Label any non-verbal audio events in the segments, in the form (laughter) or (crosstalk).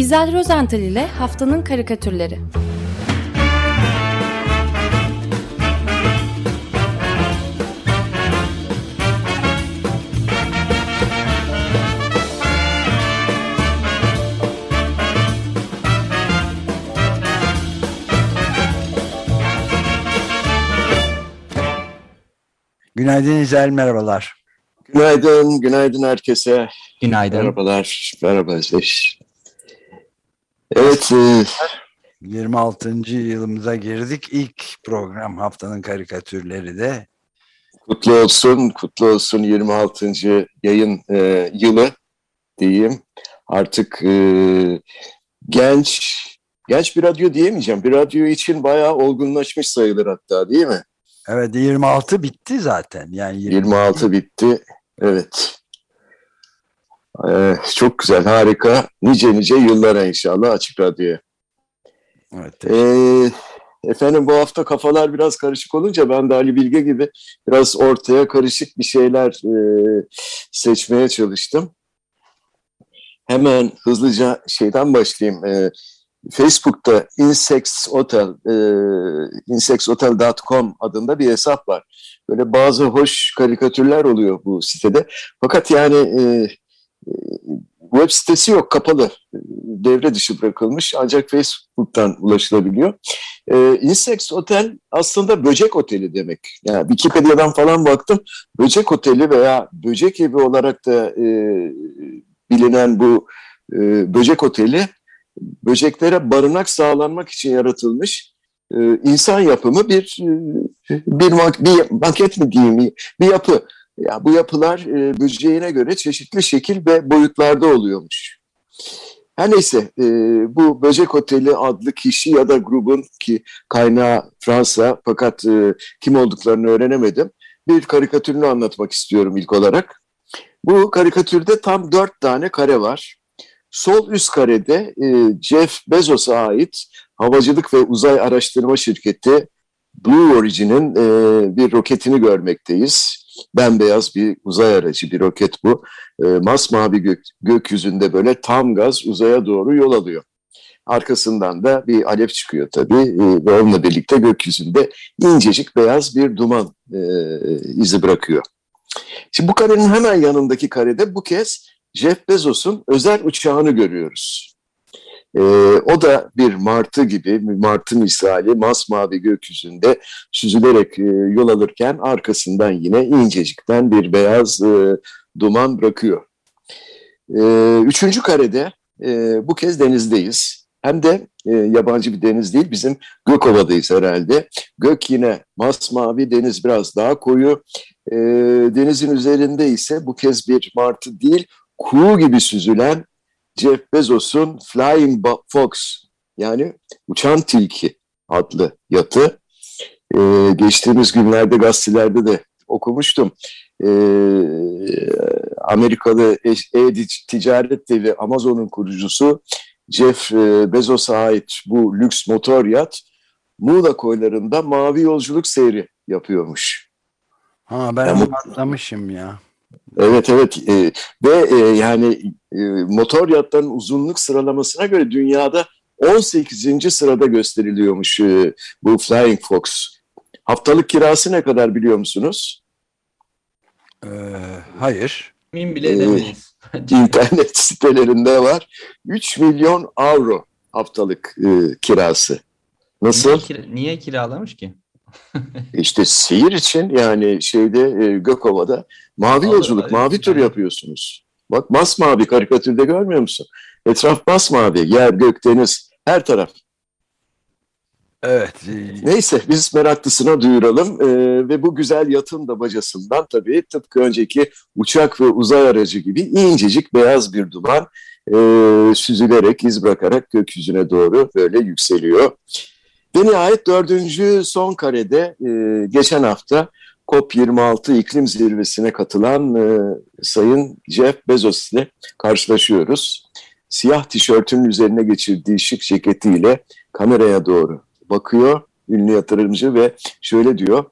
İzel Rozental ile Haftanın Karikatürleri Günaydın İzel, merhabalar. Günaydın, günaydın herkese. Günaydın. Merhabalar, merhaba Özdeş. Evet. E... 26. yılımıza girdik. İlk program haftanın karikatürleri de. Kutlu olsun, kutlu olsun 26. yayın e, yılı diyeyim. Artık e, genç, genç bir radyo diyemeyeceğim. Bir radyo için bayağı olgunlaşmış sayılır hatta değil mi? Evet 26 bitti zaten. Yani 20... 26 bitti. Evet. Ee, çok güzel, harika. Nice nice yıllara inşallah Açık Radyo'ya. Evet. Ee, efendim bu hafta kafalar biraz karışık olunca ben de Ali Bilge gibi biraz ortaya karışık bir şeyler e, seçmeye çalıştım. Hemen hızlıca şeyden başlayayım. E, Facebook'ta Insects Hotel, e, insectshotel.com adında bir hesap var. Böyle bazı hoş karikatürler oluyor bu sitede. Fakat yani e, web sitesi yok, kapalı. Devre dışı bırakılmış ancak Facebook'tan ulaşılabiliyor. E, Insects Hotel aslında böcek oteli demek. Yani Wikipedia'dan falan baktım. Böcek oteli veya böcek evi olarak da e, bilinen bu e, böcek oteli böceklere barınak sağlanmak için yaratılmış e, insan yapımı bir bir, bir maket mi diyeyim bir yapı. Ya bu yapılar e, böceğine göre çeşitli şekil ve boyutlarda oluyormuş. Her neyse e, bu Böcek Oteli adlı kişi ya da grubun ki kaynağı Fransa fakat e, kim olduklarını öğrenemedim. Bir karikatürünü anlatmak istiyorum ilk olarak. Bu karikatürde tam dört tane kare var. Sol üst karede e, Jeff Bezos'a ait havacılık ve uzay araştırma şirketi Blue Origin'in e, bir roketini görmekteyiz. Bembeyaz bir uzay aracı bir roket bu. E, masmavi gök, gökyüzünde böyle tam gaz uzaya doğru yol alıyor. Arkasından da bir alev çıkıyor tabii e, ve onunla birlikte gökyüzünde incecik beyaz bir duman e, izi bırakıyor. Şimdi bu karenin hemen yanındaki karede bu kez Jeff Bezos'un özel uçağını görüyoruz. Ee, o da bir martı gibi, martı misali masmavi gökyüzünde süzülerek e, yol alırken arkasından yine incecikten bir beyaz e, duman bırakıyor. E, üçüncü karede e, bu kez denizdeyiz. Hem de e, yabancı bir deniz değil, bizim Gökova'dayız herhalde. Gök yine masmavi, deniz biraz daha koyu. E, denizin üzerinde ise bu kez bir martı değil, kuğu gibi süzülen Jeff Bezos'un Flying Fox yani uçan tilki adlı yatı. Ee, geçtiğimiz günlerde gazetelerde de okumuştum. Ee, Amerikalı e-ticaret devi Amazon'un kurucusu Jeff e, Bezos'a ait bu lüks motor yat Muğla koylarında mavi yolculuk seyri yapıyormuş. Ha ben yani, anlamışım ya. Evet evet e, ve e, yani e, motor yatların uzunluk sıralamasına göre dünyada 18. sırada gösteriliyormuş e, bu Flying Fox. Haftalık kirası ne kadar biliyor musunuz? Ee, hayır. Min bile edemeyiz. Ee, internet sitelerinde var. 3 milyon avro haftalık e, kirası. Nasıl? Niye, kira, niye kiralamış ki? İşte seyir için yani şeyde e, Gökova'da mavi Olur, yolculuk, abi. mavi tur yapıyorsunuz. Bak masmavi karikatürde görmüyor musun? Etraf masmavi, yer, gök, deniz, her taraf. Evet. Neyse biz meraklısına duyuralım ee, ve bu güzel yatın da bacasından tabii tıpkı önceki uçak ve uzay aracı gibi incecik beyaz bir duman e, süzülerek, iz bırakarak gökyüzüne doğru böyle yükseliyor. Ve nihayet dördüncü son karede e, geçen hafta COP26 iklim zirvesine katılan e, Sayın Jeff Bezos ile karşılaşıyoruz. Siyah tişörtünün üzerine geçirdiği şık ceketiyle kameraya doğru bakıyor ünlü yatırımcı ve şöyle diyor.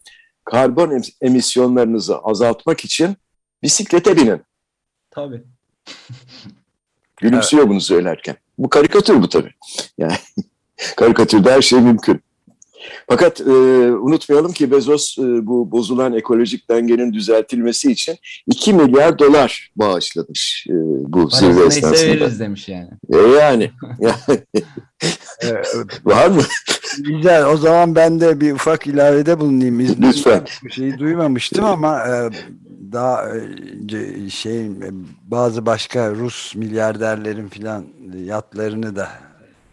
Karbon emisyonlarınızı azaltmak için bisiklete binin. Tabii. Gülümsüyor evet. bunu söylerken. Bu karikatür bu tabii. Yani karikatürde her şey mümkün. Fakat e, unutmayalım ki Bezos e, bu bozulan ekolojik dengenin düzeltilmesi için 2 milyar dolar bağışlamış e, bu zirve Parası neyse esnasında. veririz demiş yani. E, yani, (laughs) yani Ee, var mı? güzel. O zaman ben de bir ufak ilavede bulunayım. İzninizle. Lütfen. Bu şeyi duymamıştım ama e, daha önce şey e, bazı başka Rus milyarderlerin filan yatlarını da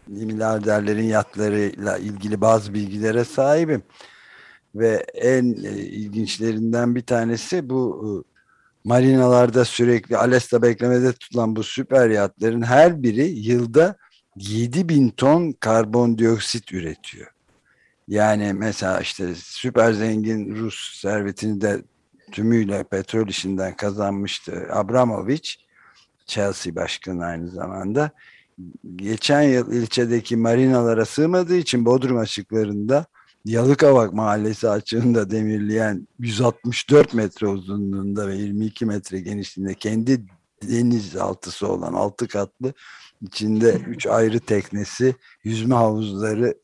milyarderlerin yatlarıyla ilgili bazı bilgilere sahibim. Ve en e, ilginçlerinden bir tanesi bu e, marinalarda sürekli Alesta beklemede tutulan bu süper yatların her biri yılda 7000 ton karbondioksit üretiyor. Yani mesela işte süper zengin Rus servetini de tümüyle petrol işinden kazanmıştı Abramovich, Chelsea başkanı aynı zamanda. Geçen yıl ilçedeki marinalara sığmadığı için Bodrum açıklarında Yalıkavak Mahallesi açığında demirleyen 164 metre uzunluğunda ve 22 metre genişliğinde kendi denizaltısı olan 6 katlı içinde 3 ayrı teknesi, yüzme havuzları,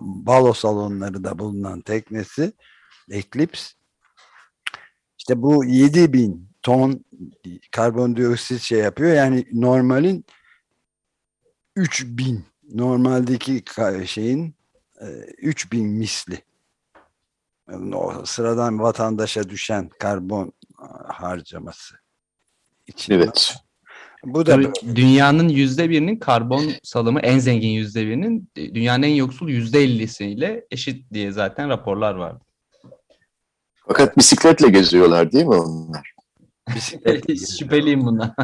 balo salonları da bulunan teknesi Eclipse işte bu 7000 ton karbondioksit şey yapıyor. Yani normalin 3000 normaldeki şeyin e, 3000 misli. Yani o sıradan vatandaşa düşen karbon harcaması. için. Evet. Bu da Tabii Dünyanın yüzde birinin karbon salımı en zengin yüzde birinin e, dünyanın en yoksul yüzde ellisiyle eşit diye zaten raporlar vardı. Fakat bisikletle geziyorlar değil mi onlar? Şüpheliyim bundan.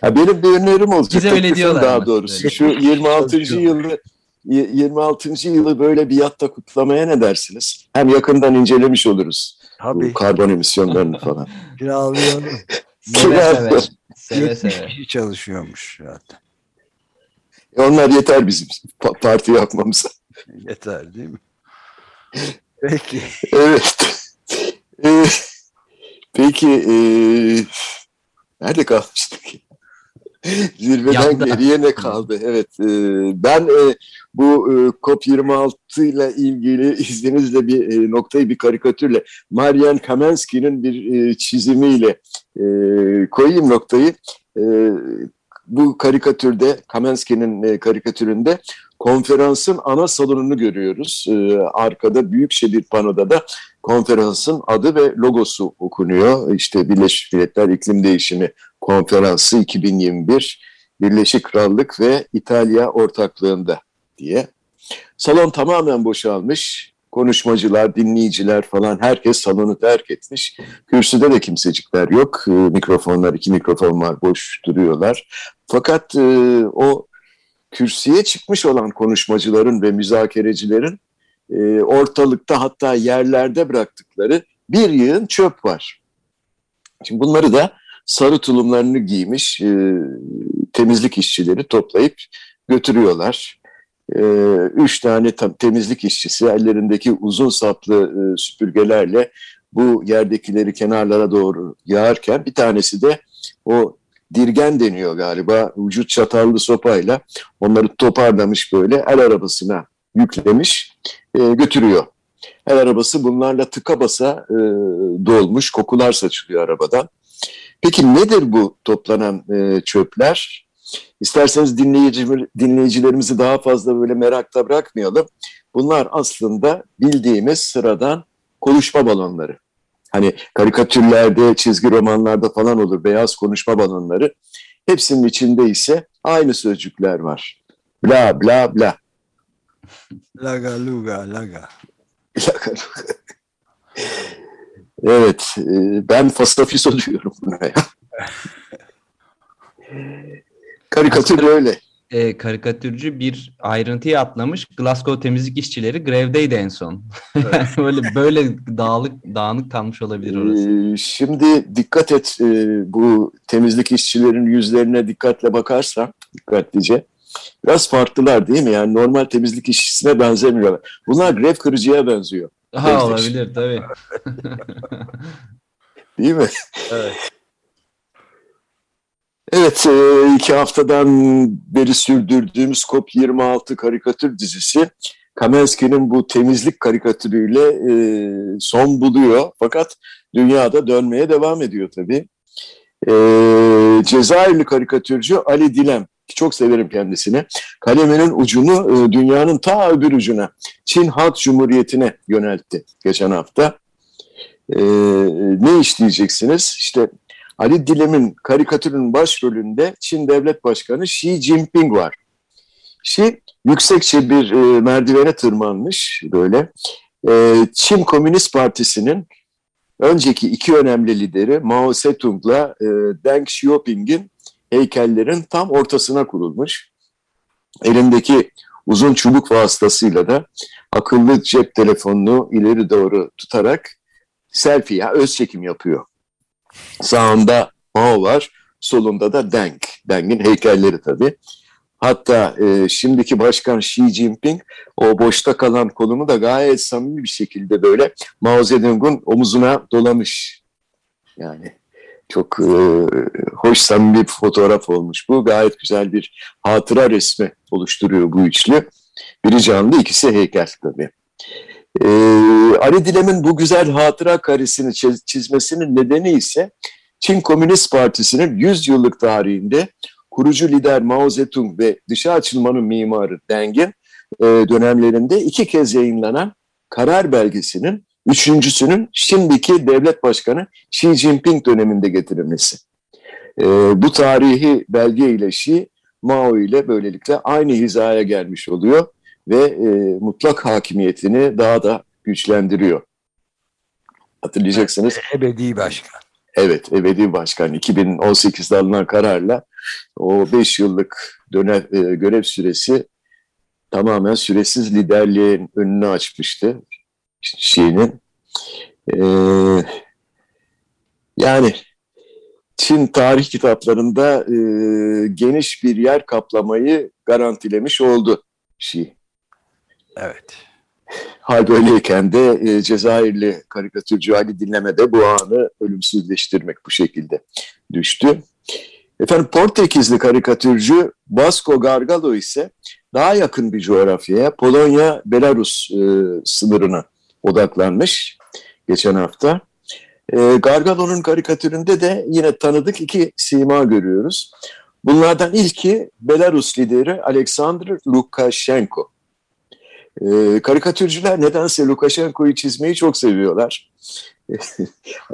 Ha, benim bir önerim olacak. Bize öyle diyorlar Daha doğrusu. Şu 26. yılı y- 26. yılı böyle bir yatta kutlamaya ne dersiniz? Hem yakından incelemiş oluruz tabii bu karbon emisyonlarını falan. (laughs) kiralayalım. Seve seve. Seve 70 seve. kişi çalışıyormuş zaten. E onlar yeter bizim pa- parti yapmamıza. Yeter değil mi? Peki. Evet. Ee, (laughs) peki e, nerede kalmıştık? (laughs) Zirveden Yatta. geriye ne kaldı? Evet. e, ben e, bu e, COP26 ile ilgili izninizle bir e, noktayı bir karikatürle Marian Kamenski'nin bir e, çizimiyle e, koyayım noktayı. E, bu karikatürde Kamenski'nin e, karikatüründe konferansın ana salonunu görüyoruz. E, arkada büyükçe bir panoda da konferansın adı ve logosu okunuyor. İşte Birleşmiş Milletler İklim Değişimi Konferansı 2021 Birleşik Krallık ve İtalya ortaklığında diye. Salon tamamen boşalmış. Konuşmacılar, dinleyiciler falan herkes salonu terk etmiş. Kürsüde de kimsecikler yok. E, mikrofonlar, iki mikrofon var, boş duruyorlar. Fakat e, o kürsüye çıkmış olan konuşmacıların ve müzakerecilerin e, ortalıkta hatta yerlerde bıraktıkları bir yığın çöp var. Şimdi bunları da sarı tulumlarını giymiş e, temizlik işçileri toplayıp götürüyorlar. E, üç tane tam, temizlik işçisi ellerindeki uzun saplı e, süpürgelerle bu yerdekileri kenarlara doğru yağarken bir tanesi de o dirgen deniyor galiba vücut çatallı sopayla onları toparlamış böyle el arabasına yüklemiş e, götürüyor. El arabası bunlarla tıka basa e, dolmuş, kokular saçılıyor arabadan. Peki nedir bu toplanan e, çöpler? İsterseniz dinleyici, dinleyicilerimizi daha fazla böyle merakta bırakmayalım. Bunlar aslında bildiğimiz sıradan konuşma balonları. Hani karikatürlerde, çizgi romanlarda falan olur beyaz konuşma balonları. Hepsinin içinde ise aynı sözcükler var. Bla bla bla. (laughs) Laga luga laga. evet, e, ben fasafiso diyorum buna ya. (laughs) Karikatür öyle. E, karikatürcü bir ayrıntıyı atlamış. Glasgow temizlik işçileri grevdeydi en son. Yani (laughs) böyle böyle dağılık dağınık kalmış olabilir orası. Ee, şimdi dikkat et e, bu temizlik işçilerin yüzlerine dikkatle bakarsan dikkatlice biraz farklılar değil mi? Yani normal temizlik işçisine benzemiyorlar. Bunlar grev kırıcıya benziyor Ha temizlik olabilir tabii. değil mi? Evet. Evet, e, iki haftadan beri sürdürdüğümüz COP26 karikatür dizisi Kaminski'nin bu temizlik karikatürüyle e, son buluyor. Fakat dünyada dönmeye devam ediyor tabii. E, Cezayirli karikatürcü Ali Dilem, çok severim kendisini, kaleminin ucunu dünyanın ta öbür ucuna, Çin Halk Cumhuriyeti'ne yöneltti geçen hafta. Ne işleyeceksiniz? İşte Ali Dilem'in karikatürün başrolünde Çin Devlet Başkanı Xi Jinping var. Xi yüksekçe bir e, merdivene tırmanmış böyle. E, Çin Komünist Partisi'nin önceki iki önemli lideri Mao Zedong'la e, Deng Xiaoping'in heykellerin tam ortasına kurulmuş. Elindeki uzun çubuk vasıtasıyla da akıllı cep telefonunu ileri doğru tutarak selfie, ya öz çekim yapıyor. Sağında Mao var, solunda da Deng. Deng'in heykelleri tabii. Hatta e, şimdiki başkan Xi Jinping o boşta kalan kolunu da gayet samimi bir şekilde böyle Mao Zedong'un omuzuna dolamış. Yani çok e, hoş samimi bir fotoğraf olmuş bu. Gayet güzel bir hatıra resmi oluşturuyor bu üçlü. Biri canlı, ikisi heykel tabii. Ee, Ali Dilem'in bu güzel hatıra karesini çizmesinin nedeni ise Çin Komünist Partisi'nin 100 yıllık tarihinde kurucu lider Mao Zedong ve dışa açılmanın mimarı Deng'in e, dönemlerinde iki kez yayınlanan karar belgesinin üçüncüsünün şimdiki devlet başkanı Xi Jinping döneminde getirilmesi. E, bu tarihi belge ile Xi, Mao ile böylelikle aynı hizaya gelmiş oluyor ve e, mutlak hakimiyetini daha da güçlendiriyor. Hatırlayacaksınız. Ebedi başkan. Evet, ebedi başkan. 2018'de alınan kararla o 5 yıllık dönem, e, görev süresi tamamen süresiz liderliğin önünü açmıştı şeyinin. E, yani Çin tarih kitaplarında e, geniş bir yer kaplamayı garantilemiş oldu Şii. Evet. Hal böyleyken de e, Cezayirli karikatürcü Ali Dinleme'de bu anı ölümsüzleştirmek bu şekilde düştü. Efendim Portekizli karikatürcü Vasco Gargalo ise daha yakın bir coğrafyaya Polonya-Belarus e, sınırına odaklanmış geçen hafta. E, Gargalo'nun karikatüründe de yine tanıdık iki sima görüyoruz. Bunlardan ilki Belarus lideri Alexander Lukashenko. E, karikatürcüler nedense Lukashenko'yu çizmeyi çok seviyorlar. (laughs)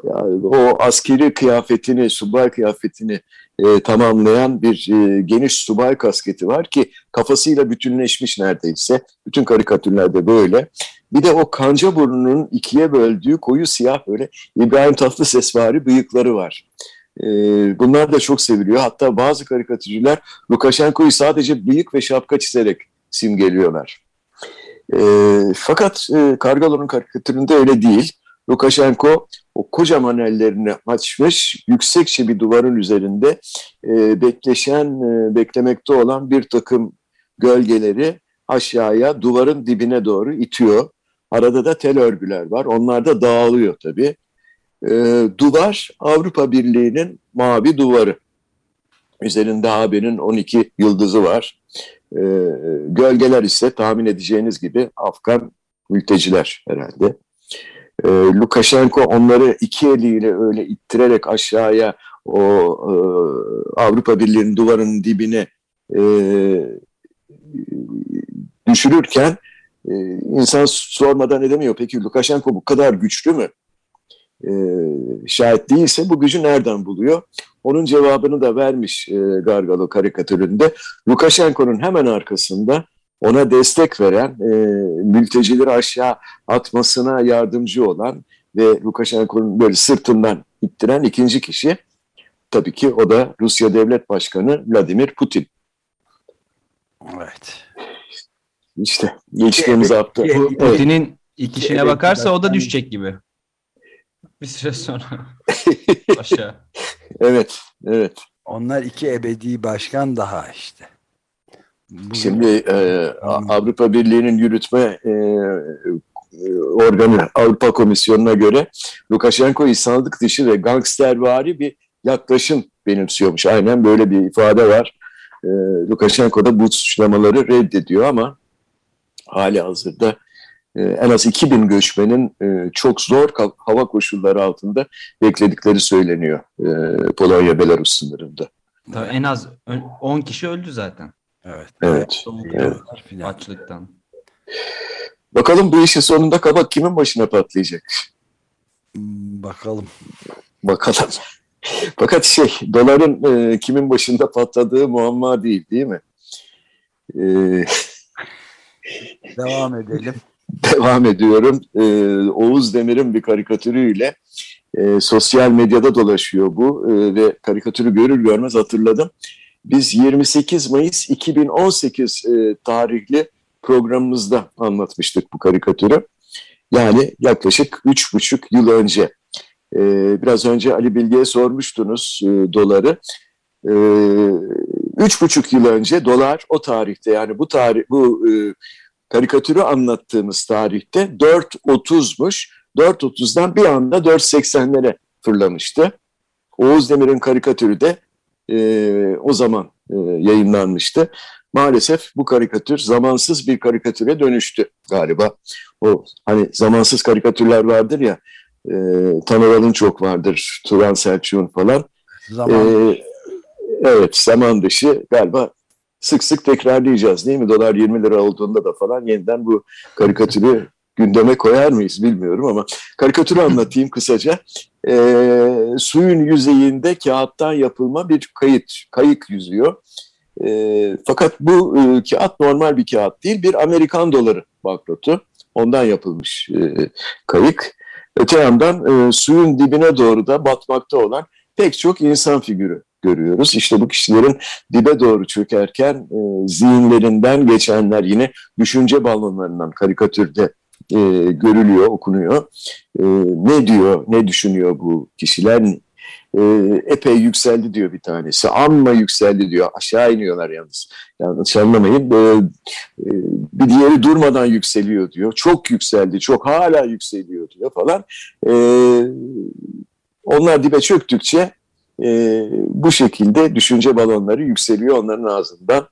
yani o askeri kıyafetini, subay kıyafetini e, tamamlayan bir e, geniş subay kasketi var ki kafasıyla bütünleşmiş neredeyse. Bütün karikatürlerde böyle. Bir de o kanca burnunun ikiye böldüğü koyu siyah böyle İbrahim Tatlısesvari bıyıkları var. E, bunlar da çok seviliyor. Hatta bazı karikatürcüler Lukashenko'yu sadece bıyık ve şapka çizerek simgeliyorlar. E, fakat e, Kargalo'nun karikatüründe öyle değil. Lukashenko o kocaman ellerini açmış, yüksekçe bir duvarın üzerinde e, bekleşen, e, beklemekte olan bir takım gölgeleri aşağıya duvarın dibine doğru itiyor. Arada da tel örgüler var. Onlar da dağılıyor tabii. E, duvar Avrupa Birliği'nin mavi duvarı. Üzerinde AB'nin 12 yıldızı var. E, gölgeler ise tahmin edeceğiniz gibi Afgan mülteciler herhalde. E, Lukashenko onları iki eliyle öyle ittirerek aşağıya o e, Avrupa Birliği'nin duvarının dibine e, düşürürken e, insan sormadan edemiyor. Peki Lukashenko bu kadar güçlü mü? E, şayet değilse bu gücü nereden buluyor? Onun cevabını da vermiş e, Gargalo karikatüründe. Lukashenko'nun hemen arkasında ona destek veren, e, mültecileri aşağı atmasına yardımcı olan ve Lukashenko'nun böyle sırtından ittiren ikinci kişi tabii ki o da Rusya Devlet Başkanı Vladimir Putin. Evet. İşte geçtiğimiz hafta. Putin'in ikişine bakarsa o da düşecek gibi. Bir süre sonra (laughs) aşağı. evet, evet. Onlar iki ebedi başkan daha işte. Bugün- Şimdi e, Avrupa Birliği'nin yürütme e, e, organı Avrupa Komisyonu'na göre Lukashenko insanlık dışı ve gangstervari bir yaklaşım benimsiyormuş. Aynen böyle bir ifade var. E, Lukashenko da bu suçlamaları reddediyor ama hali hazırda e, en az 2000 göçmenin e, çok zor hava koşulları altında bekledikleri söyleniyor e, Polonya-Belarus sınırında. Tabii en az 10 kişi öldü zaten. Evet. Evet. evet. Açlıktan. Bakalım bu işin sonunda kabak kimin başına patlayacak? Hmm, bakalım. Bakalım. (laughs) Fakat şey, doların e, kimin başında patladığı muamma değil, değil mi? E, Devam edelim. (laughs) Devam ediyorum. E, Oğuz Demir'in bir karikatürüyle e, sosyal medyada dolaşıyor bu e, ve karikatürü görür görmez hatırladım. Biz 28 Mayıs 2018 e, tarihli programımızda anlatmıştık bu karikatürü. Yani yaklaşık üç buçuk yıl önce. Ee, biraz önce Ali Bilge'ye sormuştunuz e, doları. Ee, üç buçuk yıl önce dolar o tarihte yani bu tarih bu e, karikatürü anlattığımız tarihte 4.30'muş. 4.30'dan bir anda 4.80'lere fırlamıştı. Oğuz Demir'in karikatürü de e, o zaman e, yayınlanmıştı maalesef bu karikatür zamansız bir karikatüre dönüştü galiba. O hani zamansız karikatürler vardır ya, e, Tanrı'nın çok vardır, Turan Selçuk'un falan. Zaman e, evet, zaman dışı galiba sık sık tekrarlayacağız değil mi? Dolar 20 lira olduğunda da falan yeniden bu karikatürü gündeme koyar mıyız bilmiyorum ama karikatürü anlatayım kısaca. E, suyun yüzeyinde kağıttan yapılma bir kayıt, kayık yüzüyor e, fakat bu e, kağıt normal bir kağıt değil, bir Amerikan doları banknotu. Ondan yapılmış e, kayık. Öte yandan e, suyun dibine doğru da batmakta olan pek çok insan figürü görüyoruz. İşte bu kişilerin dibe doğru çökerken e, zihinlerinden geçenler yine düşünce balonlarından karikatürde e, görülüyor, okunuyor. E, ne diyor, ne düşünüyor bu kişiler, e, epey yükseldi diyor bir tanesi. Amma yükseldi diyor. Aşağı iniyorlar yalnız. Yanlış anlamayın. E, e, bir diğeri durmadan yükseliyor diyor. Çok yükseldi, çok hala yükseliyor diyor falan. E, onlar dibe çöktükçe e, bu şekilde düşünce balonları yükseliyor onların ağzından.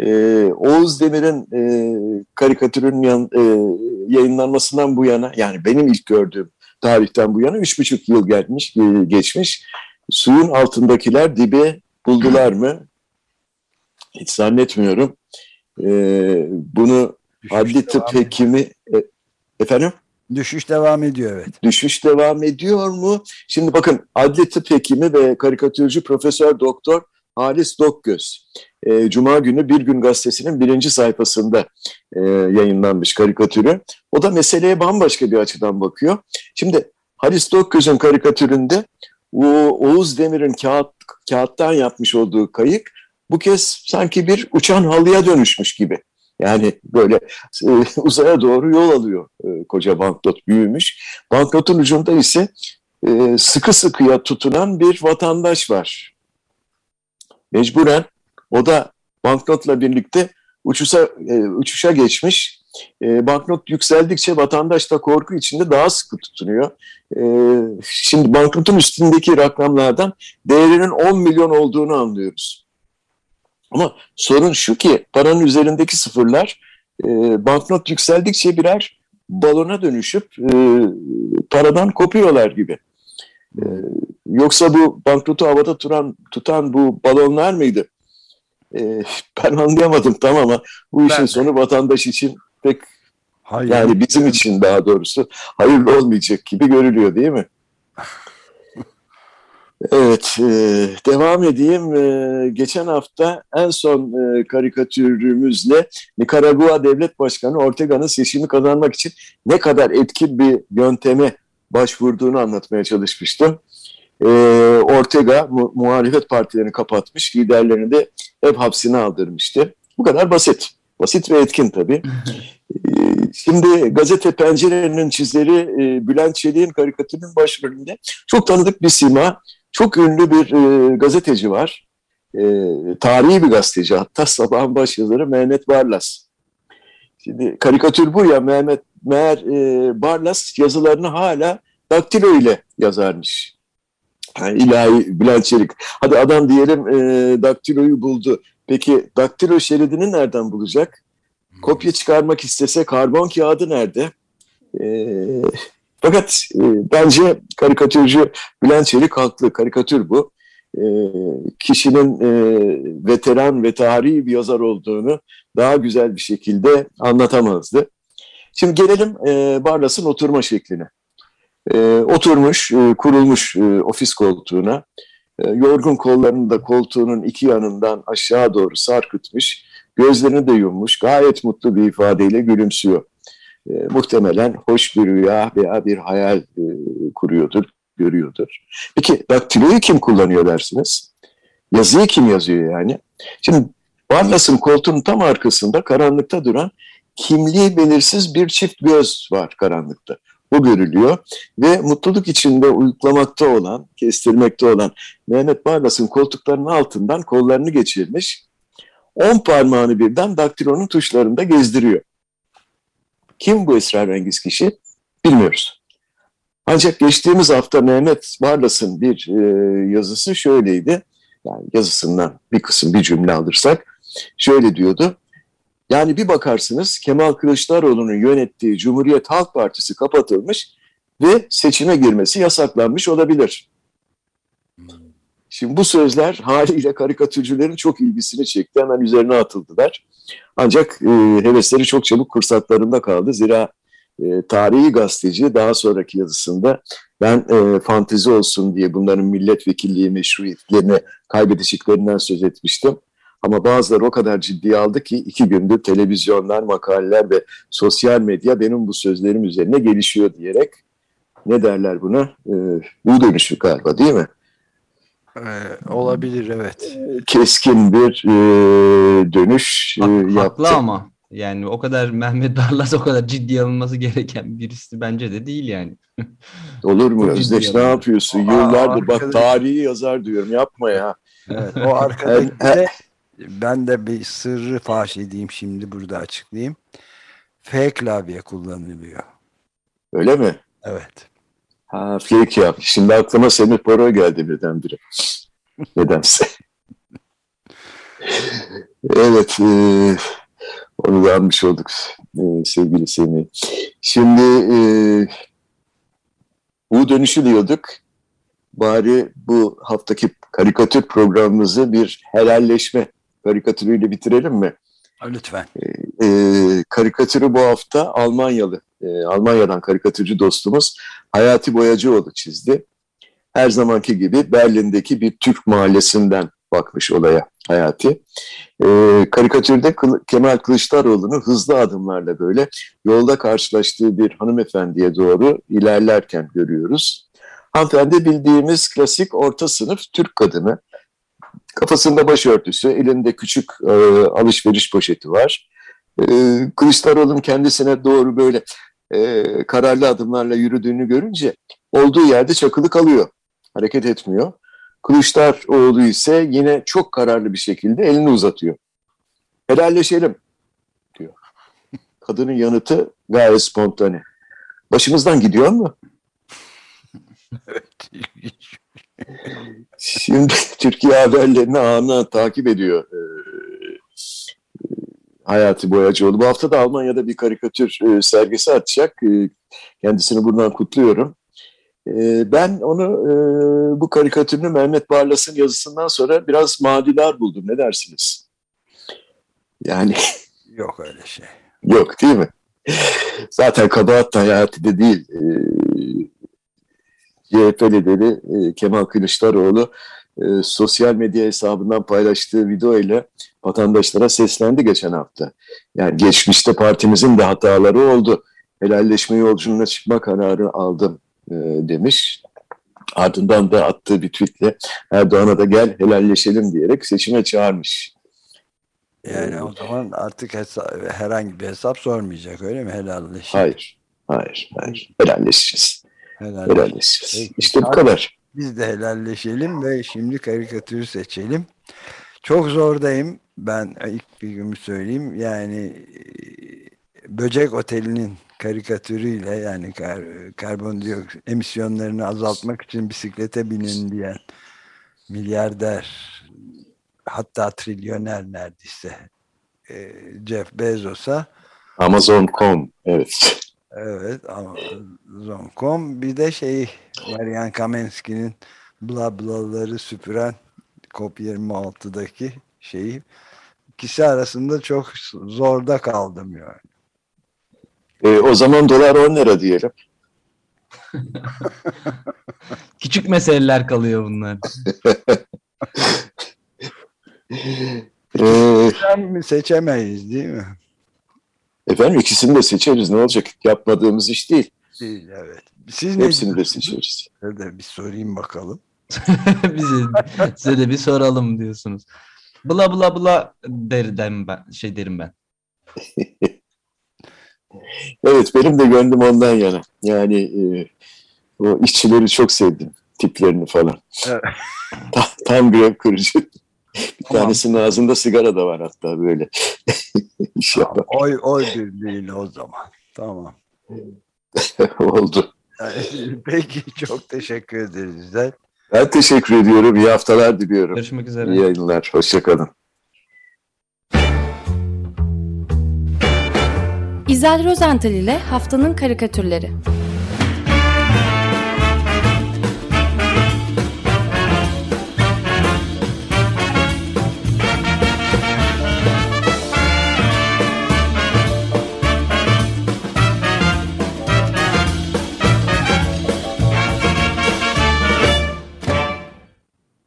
Ee, Oğuz Demir'in e, karikatürün yan, e, yayınlanmasından bu yana yani benim ilk gördüğüm tarihten bu yana üç buçuk yıl gelmiş, e, geçmiş. Suyun altındakiler dibe buldular mı? Hiç zannetmiyorum. Ee, bunu Düşüş adli tıp hekimi e, efendim? Düşüş devam ediyor evet. Düşüş devam ediyor mu? Şimdi bakın adli tıp hekimi ve karikatürcü Profesör Doktor Halis Dokgöz. E, Cuma günü Bir Gün Gazetesi'nin birinci sayfasında e, yayınlanmış karikatürü. O da meseleye bambaşka bir açıdan bakıyor. Şimdi Halis Dokgöz'ün karikatüründe o Oğuz Demir'in kağıt, kağıttan yapmış olduğu kayık bu kez sanki bir uçan halıya dönüşmüş gibi. Yani böyle e, (laughs) uzaya doğru yol alıyor e, koca banknot büyümüş. Banknotun ucunda ise e, sıkı sıkıya tutunan bir vatandaş var. Mecburen o da banknotla birlikte uçuşa, e, uçuşa geçmiş. E, banknot yükseldikçe vatandaş da korku içinde daha sıkı tutunuyor. E, şimdi banknotun üstündeki rakamlardan değerinin 10 milyon olduğunu anlıyoruz. Ama sorun şu ki paranın üzerindeki sıfırlar e, banknot yükseldikçe birer balona dönüşüp e, paradan kopuyorlar gibi. E, yoksa bu banknotu havada tutan, tutan bu balonlar mıydı? E, (laughs) ben anlayamadım tamam ama bu işin ben sonu vatandaş için pek Hayır. yani bizim için daha doğrusu hayırlı olmayacak gibi görülüyor değil mi? (laughs) Evet, e, devam edeyim. E, geçen hafta en son e, karikatürümüzle Nikaragua Devlet Başkanı Ortega'nın seçimi kazanmak için ne kadar etkin bir yönteme başvurduğunu anlatmaya çalışmıştım. Ortega mu muhalefet partilerini kapatmış, liderlerini de ev hapsine aldırmıştı. Bu kadar basit. Basit ve etkin tabii. Şimdi gazete pencerenin çizleri e, Bülent Çelik'in karikatürünün başrolünde çok tanıdık bir sima çok ünlü bir e, gazeteci var. E, tarihi bir gazeteci hatta sabahın başyazarı Mehmet Barlas. Şimdi karikatür bu ya Mehmet meğer e, Barlas yazılarını hala daktilo ile yazarmış. Yani ilahi Bülent Çelik. Hadi adam diyelim e, daktiloyu buldu. Peki daktilo şeridini nereden bulacak? Kopya çıkarmak istese karbon kağıdı nerede? E, fakat e, bence karikatürcü Bülent Çelik haklı. Karikatür bu. E, kişinin e, veteran ve tarihi bir yazar olduğunu daha güzel bir şekilde anlatamazdı. Şimdi gelelim e, Barlas'ın oturma şekline. E, oturmuş, e, kurulmuş e, ofis koltuğuna. E, yorgun kollarını da koltuğunun iki yanından aşağı doğru sarkıtmış. Gözlerini de yummuş. Gayet mutlu bir ifadeyle gülümsüyor. E, muhtemelen hoş bir rüya veya bir hayal e, kuruyordur, görüyordur. Peki daktiloyu kim kullanıyor dersiniz? Yazıyı kim yazıyor yani? Şimdi Barlas'ın koltuğunun tam arkasında karanlıkta duran kimliği belirsiz bir çift göz var karanlıkta. Bu görülüyor ve mutluluk içinde uyuklamakta olan, kestirmekte olan Mehmet Barlas'ın koltuklarının altından kollarını geçirmiş, on parmağını birden daktilonun tuşlarında gezdiriyor. Kim bu esrarengiz kişi? Bilmiyoruz. Ancak geçtiğimiz hafta Mehmet Barlas'ın bir e, yazısı şöyleydi. Yani yazısından bir kısım bir cümle alırsak şöyle diyordu. Yani bir bakarsınız Kemal Kılıçdaroğlu'nun yönettiği Cumhuriyet Halk Partisi kapatılmış ve seçime girmesi yasaklanmış olabilir. Şimdi bu sözler haliyle karikatürcülerin çok ilgisini çekti. Hemen üzerine atıldılar. Ancak e, hevesleri çok çabuk kursaklarında kaldı. Zira e, tarihi gazeteci daha sonraki yazısında ben e, fantezi olsun diye bunların milletvekilliği meşruiyetlerini kaybedeceklerinden söz etmiştim. Ama bazıları o kadar ciddiye aldı ki iki gündür televizyonlar, makaleler ve sosyal medya benim bu sözlerim üzerine gelişiyor diyerek ne derler buna? Ee, U dönüşü galiba değil mi? Ee, olabilir evet. Keskin bir e, dönüş e, Hak- yaptı. Haklı ama yani o kadar Mehmet Darlas o kadar ciddiye alınması gereken birisi bence de değil yani. (laughs) Olur mu ciddi Özdeş ne yapıyorsun? Aa, Yıllardır bak tarihi yazar diyorum yapma ya. Evet, o arkadaki de ben de bir sırrı faş edeyim şimdi burada açıklayayım. F klavye kullanılıyor. Öyle mi? Evet. Ha fake yap. Şimdi aklıma Semih Poro geldi birdenbire. Nedense. evet. E, onu da almış olduk e, sevgili Semih. Şimdi e, bu dönüşü diyorduk. Bari bu haftaki karikatür programımızı bir helalleşme karikatürüyle bitirelim mi? Lütfen. e, karikatürü bu hafta Almanyalı, e, Almanya'dan karikatürcü dostumuz Hayati Boyacıoğlu çizdi. Her zamanki gibi Berlin'deki bir Türk mahallesinden bakmış olaya Hayati. E, karikatürde Kıl- Kemal Kılıçdaroğlu'nu hızlı adımlarla böyle yolda karşılaştığı bir hanımefendiye doğru ilerlerken görüyoruz. Hanımefendi bildiğimiz klasik orta sınıf Türk kadını. Kafasında başörtüsü, elinde küçük e, alışveriş poşeti var. E, Kılıçdaroğlu'nun kendisine doğru böyle e, kararlı adımlarla yürüdüğünü görünce olduğu yerde çakılı kalıyor. Hareket etmiyor. Kılıçdaroğlu ise yine çok kararlı bir şekilde elini uzatıyor. Helalleşelim diyor. (laughs) Kadının yanıtı gayet spontane. Başımızdan gidiyor mu? Şimdi Türkiye haberlerini anına takip ediyor e, Hayati Boyacıoğlu. Bu hafta da Almanya'da bir karikatür e, sergisi açacak. E, kendisini buradan kutluyorum. E, ben onu e, bu karikatürünü Mehmet Barlas'ın yazısından sonra biraz madidar buldum. Ne dersiniz? Yani (laughs) Yok öyle şey. yok değil mi? Zaten kabahat da Hayati'de değil. E, CHP lideri e, Kemal Kılıçdaroğlu e, sosyal medya hesabından paylaştığı video ile vatandaşlara seslendi geçen hafta. Yani geçmişte partimizin de hataları oldu. Helalleşme yolculuğuna çıkma kararı aldım e, demiş. Ardından da attığı bir tweetle Erdoğan'a da gel helalleşelim diyerek seçime çağırmış. Yani o zaman artık hesa- herhangi bir hesap sormayacak öyle mi? Helalleşin. Hayır, hayır, hayır. Helalleşeceğiz. Helalleşin. Helalleşeceğiz. Peki. İşte bu kadar. Biz de helalleşelim ve şimdi karikatürü seçelim. Çok zordayım. Ben ilk bir gün söyleyeyim. Yani e, Böcek Oteli'nin karikatürüyle yani kar, karbondioksit emisyonlarını azaltmak için bisiklete binin diyen milyarder hatta trilyoner neredeyse e, Jeff Bezos'a Amazon.com evet. Evet Amazon.com bir de şey Marian Kamenski'nin bla blaları süpüren COP26'daki şeyi ikisi arasında çok zorda kaldım yani. E, o zaman dolar 10 lira diyelim. (laughs) Küçük meseleler kalıyor bunlar. (laughs) E, Sen seçemeyiz değil mi? Efendim ikisini de seçeriz. Ne olacak? Yapmadığımız iş değil. Değil evet. Siz ne Hepsini de diyorsunuz? seçeriz. Size de bir sorayım bakalım. (laughs) Bize, size de bir soralım diyorsunuz. Bla bla bla derim ben, şey derim ben. (laughs) Evet benim de gönlüm ondan yana. Yani e, o işçileri çok sevdim. Tiplerini falan. Evet. (laughs) tam, tam grev kırıcı. (laughs) Bir Tamam. tanesinin ağzında sigara da var hatta böyle. (laughs) İş yapan. Oy oy birliğiyle o zaman. Tamam. (laughs) oldu. Peki çok teşekkür ederiz. İzel. Ben teşekkür ediyorum. İyi haftalar diliyorum. Görüşmek üzere. İyi yayınlar. Hoşçakalın. İzel Rozental ile Haftanın Karikatürleri